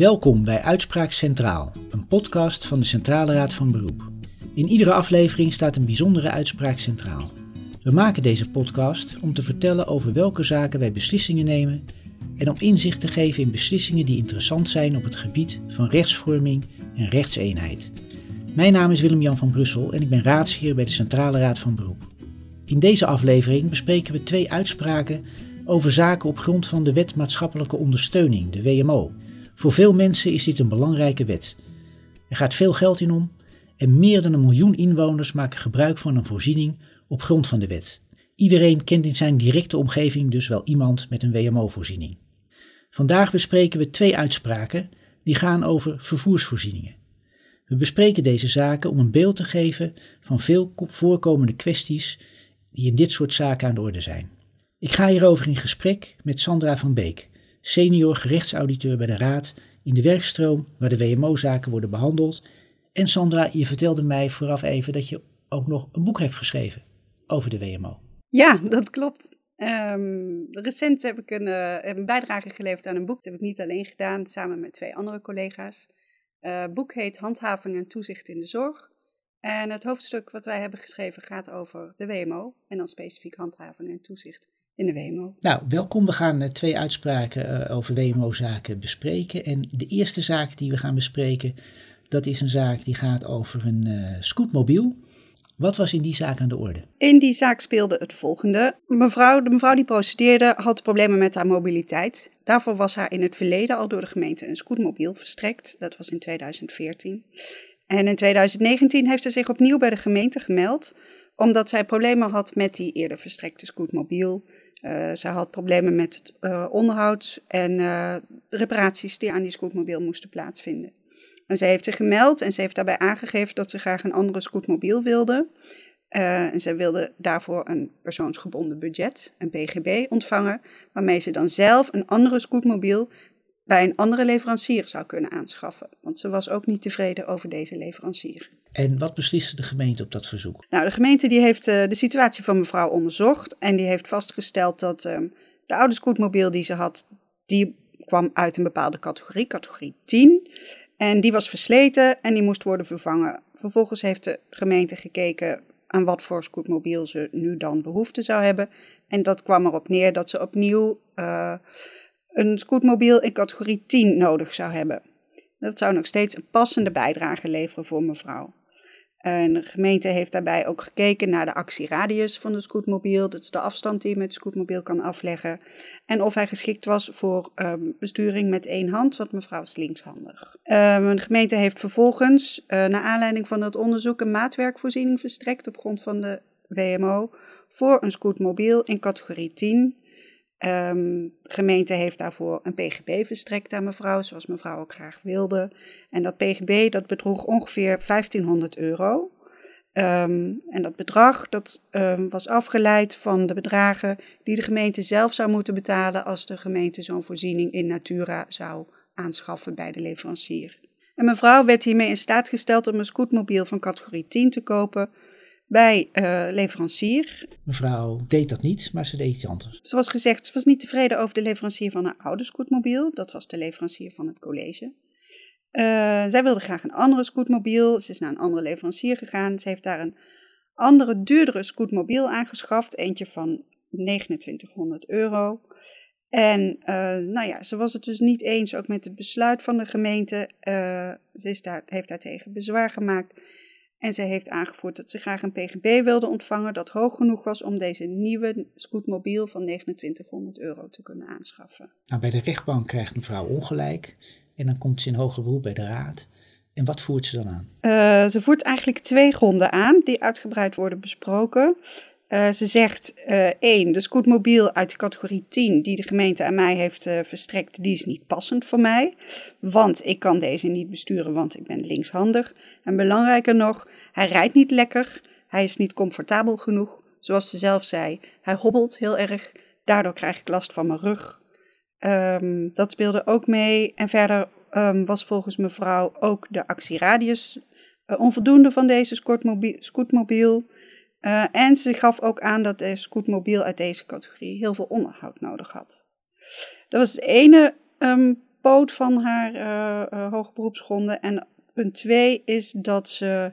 Welkom bij Uitspraak Centraal, een podcast van de Centrale Raad van Beroep. In iedere aflevering staat een bijzondere uitspraak centraal. We maken deze podcast om te vertellen over welke zaken wij beslissingen nemen en om inzicht te geven in beslissingen die interessant zijn op het gebied van rechtsvorming en rechtseenheid. Mijn naam is Willem-Jan van Brussel en ik ben raadsheer bij de Centrale Raad van Beroep. In deze aflevering bespreken we twee uitspraken over zaken op grond van de Wet Maatschappelijke Ondersteuning, de WMO. Voor veel mensen is dit een belangrijke wet. Er gaat veel geld in om en meer dan een miljoen inwoners maken gebruik van een voorziening op grond van de wet. Iedereen kent in zijn directe omgeving dus wel iemand met een WMO-voorziening. Vandaag bespreken we twee uitspraken die gaan over vervoersvoorzieningen. We bespreken deze zaken om een beeld te geven van veel voorkomende kwesties die in dit soort zaken aan de orde zijn. Ik ga hierover in gesprek met Sandra van Beek, senior gerechtsauditeur bij de Raad in de werkstroom waar de WMO-zaken worden behandeld. En Sandra, je vertelde mij vooraf even dat je ook nog een boek hebt geschreven over de WMO. Ja, dat klopt. Um, recent heb ik een, uh, een, bijdrage geleverd aan een boek. Dat heb ik niet alleen gedaan, samen met twee andere collega's. Uh, het boek heet Handhaving en toezicht in de zorg. En het hoofdstuk wat wij hebben geschreven gaat over de WMO en dan specifiek handhaving en toezicht in de WMO. Nou, welkom. We gaan uh, twee uitspraken over WMO-zaken bespreken. En de eerste zaak die we gaan bespreken, dat is een zaak die gaat over een scootmobiel. Wat was in die zaak aan de orde? In die zaak speelde het volgende. Mevrouw, de mevrouw die procedeerde had problemen met haar mobiliteit. Daarvoor was haar in het verleden al door de gemeente een scootmobiel verstrekt. Dat was in 2014. En in 2019 heeft ze zich opnieuw bij de gemeente gemeld, omdat zij problemen had met die eerder verstrekte scootmobiel. Uh, zij had problemen met het uh, onderhoud en uh, reparaties die aan die scootmobiel moesten plaatsvinden. En zij heeft zich gemeld en ze heeft daarbij aangegeven dat ze graag een andere scootmobiel wilde. En ze wilde daarvoor een persoonsgebonden budget, een PGB, ontvangen, waarmee ze dan zelf een andere scootmobiel bij een andere leverancier zou kunnen aanschaffen. Want ze was ook niet tevreden over deze leverancier. En wat besliste de gemeente op dat verzoek? Nou, de gemeente die heeft uh, de situatie van mevrouw onderzocht en die heeft vastgesteld dat uh, de oude scootmobiel die ze had, die kwam uit een bepaalde categorie, categorie 10. En die was versleten en die moest worden vervangen. Vervolgens heeft de gemeente gekeken aan wat voor scootmobiel ze nu dan behoefte zou hebben. En dat kwam erop neer dat ze opnieuw uh, een scootmobiel in categorie 10 nodig zou hebben. Dat zou nog steeds een passende bijdrage leveren voor mevrouw. En de gemeente heeft daarbij ook gekeken naar de actieradius van de scootmobiel. Dat is de afstand die je met de scootmobiel kan afleggen. En of hij geschikt was voor um, besturing met één hand, want mevrouw is linkshandig. Um, de gemeente heeft vervolgens, uh, naar aanleiding van dat onderzoek, een maatwerkvoorziening verstrekt op grond van de WMO voor een scootmobiel in categorie 10. De gemeente heeft daarvoor een PGB verstrekt aan mevrouw, zoals mevrouw ook graag wilde. En dat PGB dat bedroeg ongeveer 1500 euro. Um, en dat bedrag dat um, was afgeleid van de bedragen die de gemeente zelf zou moeten betalen als de gemeente zo'n voorziening in natura zou aanschaffen bij de leverancier. En mevrouw werd hiermee in staat gesteld om een scootmobiel van categorie 10 te kopen bij uh, leverancier. Mevrouw deed dat niet, maar ze deed iets anders. Zoals gezegd, ze was niet tevreden over de leverancier van haar oude scootmobiel. Dat was de leverancier van het college. Uh, zij wilde graag een andere scootmobiel. Ze is naar een andere leverancier gegaan. Ze heeft daar een andere, duurdere scootmobiel aangeschaft. Eentje van 2900 euro. En uh, nou ja, ze was het dus niet eens ook met het besluit van de gemeente. ze is daar, heeft daartegen bezwaar gemaakt. En zij heeft aangevoerd dat ze graag een PGB wilde ontvangen dat hoog genoeg was om deze nieuwe scootmobiel van 2900 euro te kunnen aanschaffen. Nou, bij de rechtbank krijgt mevrouw ongelijk en dan komt ze in hoger beroep bij de raad. En wat voert ze dan aan? Uh, ze voert eigenlijk twee gronden aan die uitgebreid worden besproken. Uh, ze zegt uh, één, de scootmobiel uit de categorie 10 die de gemeente aan mij heeft uh, verstrekt, die is niet passend voor mij. Want ik kan deze niet besturen, want ik ben linkshandig. En belangrijker nog, hij rijdt niet lekker, hij is niet comfortabel genoeg. Zoals ze zelf zei, hij hobbelt heel erg, daardoor krijg ik last van mijn rug. Um, dat speelde ook mee. En verder um, was volgens mevrouw ook de actieradius onvoldoende van deze scootmobiel. Uh, en ze gaf ook aan dat de scootmobiel uit deze categorie heel veel onderhoud nodig had. Dat was het ene um, poot van haar uh, hoge beroepsgronden. En punt 2 is dat ze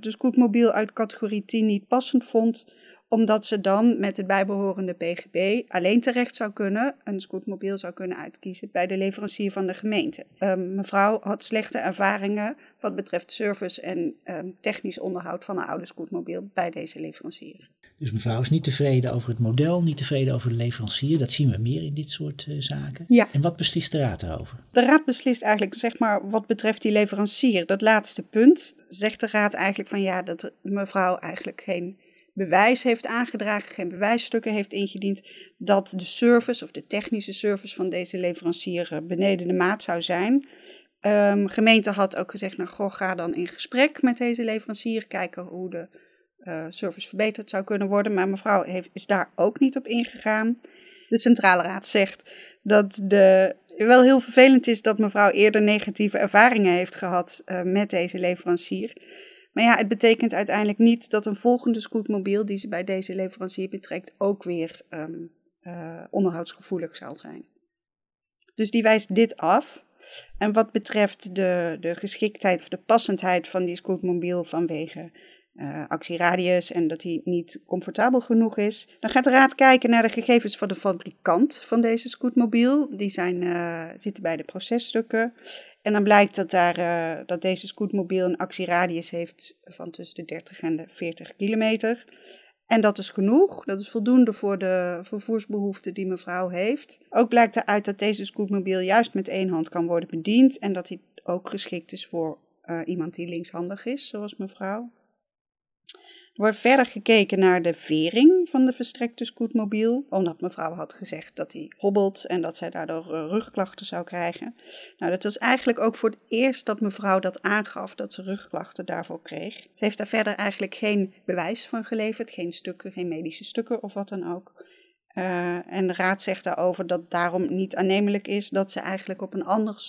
de scootmobiel uit categorie 10 niet passend vond omdat ze dan met het bijbehorende PGB alleen terecht zou kunnen, een scootmobiel zou kunnen uitkiezen bij de leverancier van de gemeente. Um, mevrouw had slechte ervaringen wat betreft service en um, technisch onderhoud van een oude scootmobiel bij deze leverancier. Dus mevrouw is niet tevreden over het model, niet tevreden over de leverancier. Dat zien we meer in dit soort uh, zaken. Ja. En wat beslist de raad daarover? De raad beslist eigenlijk, zeg maar, wat betreft die leverancier, dat laatste punt, zegt de raad eigenlijk van ja, dat mevrouw eigenlijk geen bewijs heeft aangedragen, geen bewijsstukken heeft ingediend, dat de service of de technische service van deze leverancier eh, beneden de maat zou zijn. Um, gemeente had ook gezegd, nou goh, ga dan in gesprek met deze leverancier, kijken hoe de uh, service verbeterd zou kunnen worden. Maar mevrouw heeft, is daar ook niet op ingegaan. De Centrale Raad zegt dat de, wel heel vervelend is dat mevrouw eerder negatieve ervaringen heeft gehad uh, met deze leverancier. Maar ja, het betekent uiteindelijk niet dat een volgende scootmobiel die ze bij deze leverancier betrekt ook weer um, uh, onderhoudsgevoelig zal zijn. Dus die wijst dit af. En wat betreft de, de geschiktheid of de passendheid van die scootmobiel vanwege uh, actieradius en dat hij niet comfortabel genoeg is. Dan gaat de raad kijken naar de gegevens van de fabrikant van deze scootmobiel. Die zijn, uh, zitten bij de processtukken. En dan blijkt dat, daar, uh, dat deze scootmobiel een actieradius heeft van tussen de 30 en de 40 kilometer. En dat is genoeg, dat is voldoende voor de vervoersbehoeften die mevrouw heeft. Ook blijkt eruit dat deze scootmobiel juist met één hand kan worden bediend en dat hij ook geschikt is voor iemand die linkshandig is, zoals mevrouw. Er wordt verder gekeken naar de vering van de verstrekte scootmobiel, omdat mevrouw had gezegd dat hij hobbelt en dat zij daardoor eh, rugklachten zou krijgen. Nou, dat was eigenlijk ook voor het eerst dat mevrouw dat aangaf, dat ze rugklachten daarvoor kreeg. Ze heeft daar verder eigenlijk geen bewijs van geleverd, geen stukken, geen medische stukken of wat dan ook. Uh, en de raad zegt daarover dat daarom niet aannemelijk is dat ze eigenlijk op een andere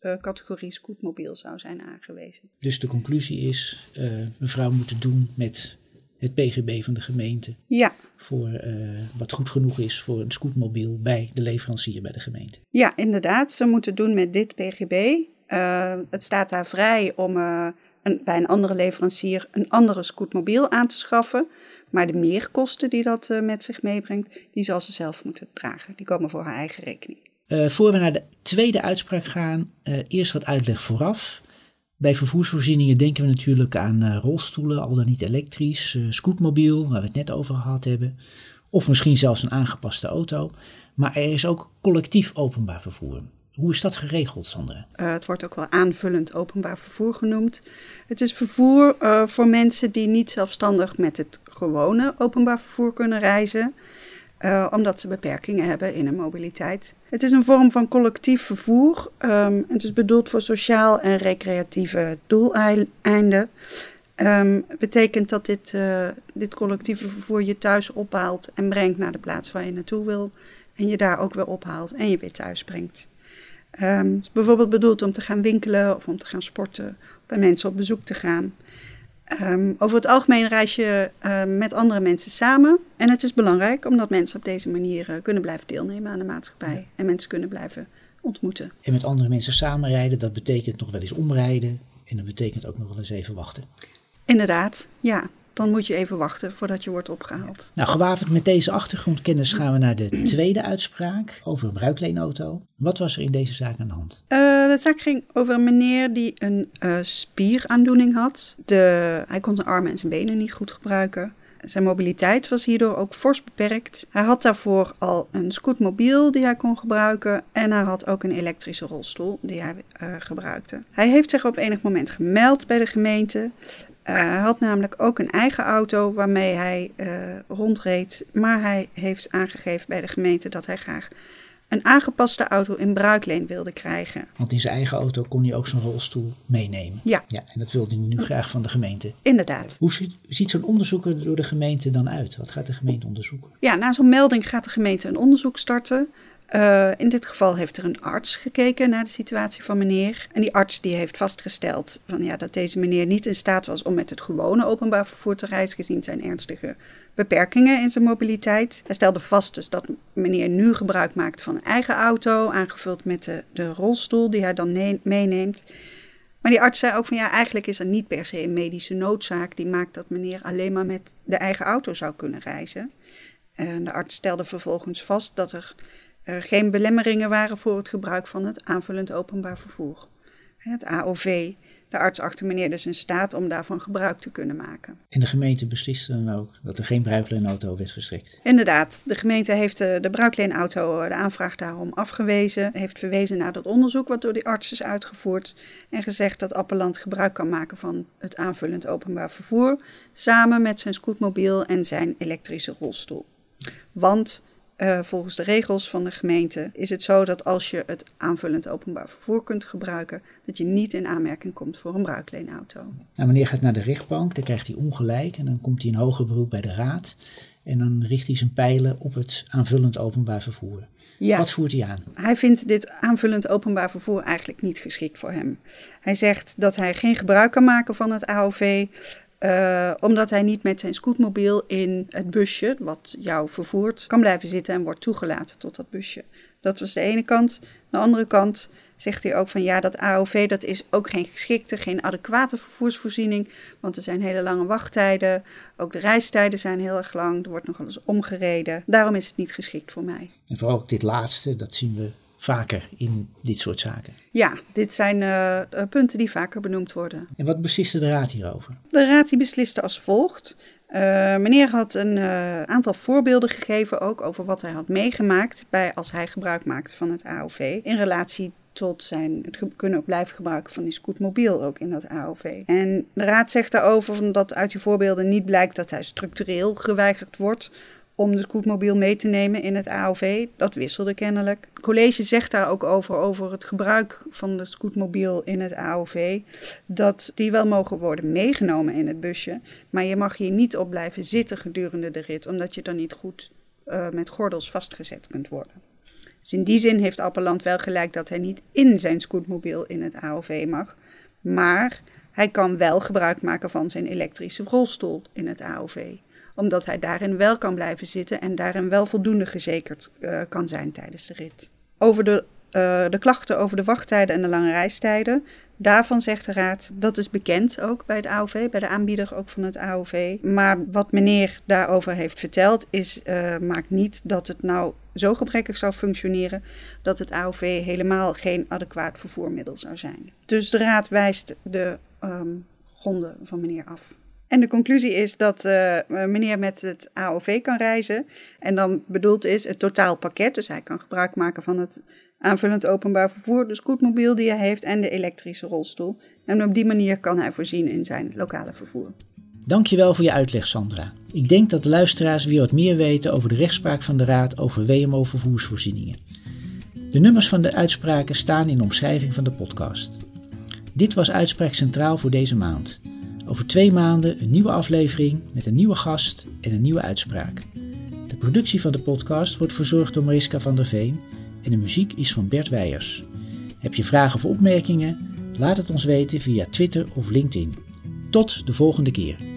uh, categorie scootmobiel zou zijn aangewezen. Dus de conclusie is, mevrouw moet het doen met het PGB van de gemeente. Ja. Voor uh, wat goed genoeg is voor een scootmobiel bij de leverancier bij de gemeente. Ja, inderdaad. Ze moeten doen met dit PGB. Uh, het staat daar vrij om uh, een, bij een andere leverancier een andere scootmobiel aan te schaffen. Maar de meerkosten die dat met zich meebrengt, die zal ze zelf moeten dragen. Die komen voor haar eigen rekening. voor we naar de tweede uitspraak gaan, eerst wat uitleg vooraf. Bij vervoersvoorzieningen denken we natuurlijk aan uh, rolstoelen, al dan niet elektrisch, uh, scootmobiel, waar we het net over gehad hebben, of misschien zelfs een aangepaste auto. Maar er is ook collectief openbaar vervoer. Hoe is dat geregeld, Sandra? Uh, het wordt ook wel aanvullend openbaar vervoer genoemd. Het is vervoer voor mensen die niet zelfstandig met het gewone openbaar vervoer kunnen reizen. Uh, omdat ze beperkingen hebben in hun mobiliteit. Het is een vorm van collectief vervoer. Um, het is bedoeld voor sociaal en recreatieve doeleinden. Um, betekent dat dit, uh, dit collectieve vervoer je thuis ophaalt en brengt naar de plaats waar je naartoe wil. En je daar ook weer ophaalt en je weer thuis brengt. Um, het is bijvoorbeeld bedoeld om te gaan winkelen of om te gaan sporten, bij mensen op bezoek te gaan. Um, over het algemeen reis je uh, met andere mensen samen. En het is belangrijk omdat mensen op deze manier uh, kunnen blijven deelnemen aan de maatschappij. Ja. En mensen kunnen blijven ontmoeten. En met andere mensen samenrijden, dat betekent nog wel eens omrijden. En dat betekent ook nog wel eens even wachten. Inderdaad, ja. Dan moet je even wachten voordat je wordt opgehaald. Nou, gewapend met deze achtergrondkennis gaan we naar de tweede uitspraak over een bruikleenauto. Wat was er in deze zaak aan de hand? Uh, de zaak ging over een meneer die een uh, spieraandoening had. De, hij kon zijn armen en zijn benen niet goed gebruiken. Zijn mobiliteit was hierdoor ook fors beperkt. Hij had daarvoor al een scootmobiel die hij kon gebruiken. En hij had ook een elektrische rolstoel die hij uh, gebruikte. Hij heeft zich op enig moment gemeld bij de gemeente. Hij had namelijk ook een eigen auto waarmee hij uh, rondreed. Maar hij heeft aangegeven bij de gemeente dat hij graag een aangepaste auto in bruikleen wilde krijgen. Want in zijn eigen auto kon hij ook zijn rolstoel meenemen. Ja. ja en dat wilde hij nu graag van de gemeente. Inderdaad. Hoe ziet, ziet zo'n onderzoek er door de gemeente dan uit? Wat gaat de gemeente onderzoeken? Ja, na zo'n melding gaat de gemeente een onderzoek starten. Uh, in dit geval heeft er een arts gekeken naar de situatie van meneer. En die arts die heeft vastgesteld van, ja, dat deze meneer niet in staat was om met het gewone openbaar vervoer te reizen, gezien zijn ernstige beperkingen in zijn mobiliteit. Hij stelde vast dus dat meneer nu gebruik maakt van een eigen auto, aangevuld met de, de rolstoel die hij dan meeneemt. Maar die arts zei ook van ja, eigenlijk is er niet per se een medische noodzaak die maakt dat meneer alleen maar met de eigen auto zou kunnen reizen. En de arts stelde vervolgens vast dat er uh, geen belemmeringen waren voor het gebruik van het aanvullend openbaar vervoer. Het AOV. De arts achter meneer dus in staat om daarvan gebruik te kunnen maken. En de gemeente besliste dan ook dat er geen bruikleenauto werd verstrekt? Inderdaad, de gemeente heeft de, de bruikleenauto de aanvraag daarom afgewezen. Heeft verwezen naar dat onderzoek wat door die arts is uitgevoerd. En gezegd dat Appeland gebruik kan maken van het aanvullend openbaar vervoer. Samen met zijn scootmobiel en zijn elektrische rolstoel. Want uh, volgens de regels van de gemeente is het zo dat als je het aanvullend openbaar vervoer kunt gebruiken, dat je niet in aanmerking komt voor een bruikleenauto. Nou, meneer gaat naar de rechtbank, dan krijgt hij ongelijk en dan komt hij in hoger beroep bij de raad. En dan richt hij zijn pijlen op het aanvullend openbaar vervoer. Ja. Wat voert hij aan? Hij vindt dit aanvullend openbaar vervoer eigenlijk niet geschikt voor hem. Hij zegt dat hij geen gebruik kan maken van het AOV, uh, omdat hij niet met zijn scootmobiel in het busje, wat jou vervoert, kan blijven zitten en wordt toegelaten tot dat busje. Dat was de ene kant. De andere kant zegt hij ook van ja, dat AOV dat is ook geen geschikte, geen adequate vervoersvoorziening. Want er zijn hele lange wachttijden. Ook de reistijden zijn heel erg lang. Er wordt nog wel eens omgereden. Daarom is het niet geschikt voor mij. En vooral ook dit laatste, dat zien we vaker in dit soort zaken. Ja, dit zijn uh, punten die vaker benoemd worden. En wat besliste de raad hierover? De raad die besliste als volgt. Uh, meneer had een uh, aantal voorbeelden gegeven ook over wat hij had meegemaakt bij, als hij gebruik maakte van het AOV in relatie tot zijn, het kunnen blijven gebruiken van die scootmobiel ook in dat AOV. En de raad zegt daarover dat uit die voorbeelden niet blijkt dat hij structureel geweigerd wordt om de scootmobiel mee te nemen in het AOV. Dat wisselde kennelijk. Het college zegt daar ook over, over het gebruik van de scootmobiel in het AOV. Dat die wel mogen worden meegenomen in het busje. Maar je mag hier niet op blijven zitten gedurende de rit, omdat je dan niet goed uh, met gordels vastgezet kunt worden. Dus in die zin heeft Appeland wel gelijk dat hij niet in zijn scootmobiel in het AOV mag. Maar hij kan wel gebruik maken van zijn elektrische rolstoel in het AOV omdat hij daarin wel kan blijven zitten en daarin wel voldoende gezekerd uh, kan zijn tijdens de rit. Over de, uh, de klachten over de wachttijden en de lange reistijden. Daarvan zegt de Raad, dat is bekend ook bij de AOV, bij de aanbieder ook van het AOV. Maar wat meneer daarover heeft verteld, is, uh, maakt niet dat het nou zo gebrekkig zou functioneren dat het AOV helemaal geen adequaat vervoermiddel zou zijn. Dus de Raad wijst de um, gronden van meneer af. En de conclusie is dat uh, meneer met het AOV kan reizen. En dan bedoeld is het totaalpakket. Dus hij kan gebruik maken van het aanvullend openbaar vervoer, de scootmobiel die hij heeft en de elektrische rolstoel. En op die manier kan hij voorzien in zijn lokale vervoer. Dankjewel voor je uitleg, Sandra. Ik denk dat de luisteraars weer wat meer weten over de rechtspraak van de Raad over WMO-vervoersvoorzieningen. De nummers van de uitspraken staan in de omschrijving van de podcast. Dit was Uitspraak Centraal voor deze maand. Over twee maanden een nieuwe aflevering met een nieuwe gast en een nieuwe uitspraak. De productie van de podcast wordt verzorgd door Mariska van der Veen en de muziek is van Bert Weijers. Heb je vragen of opmerkingen? Laat het ons weten via Twitter of LinkedIn. Tot de volgende keer.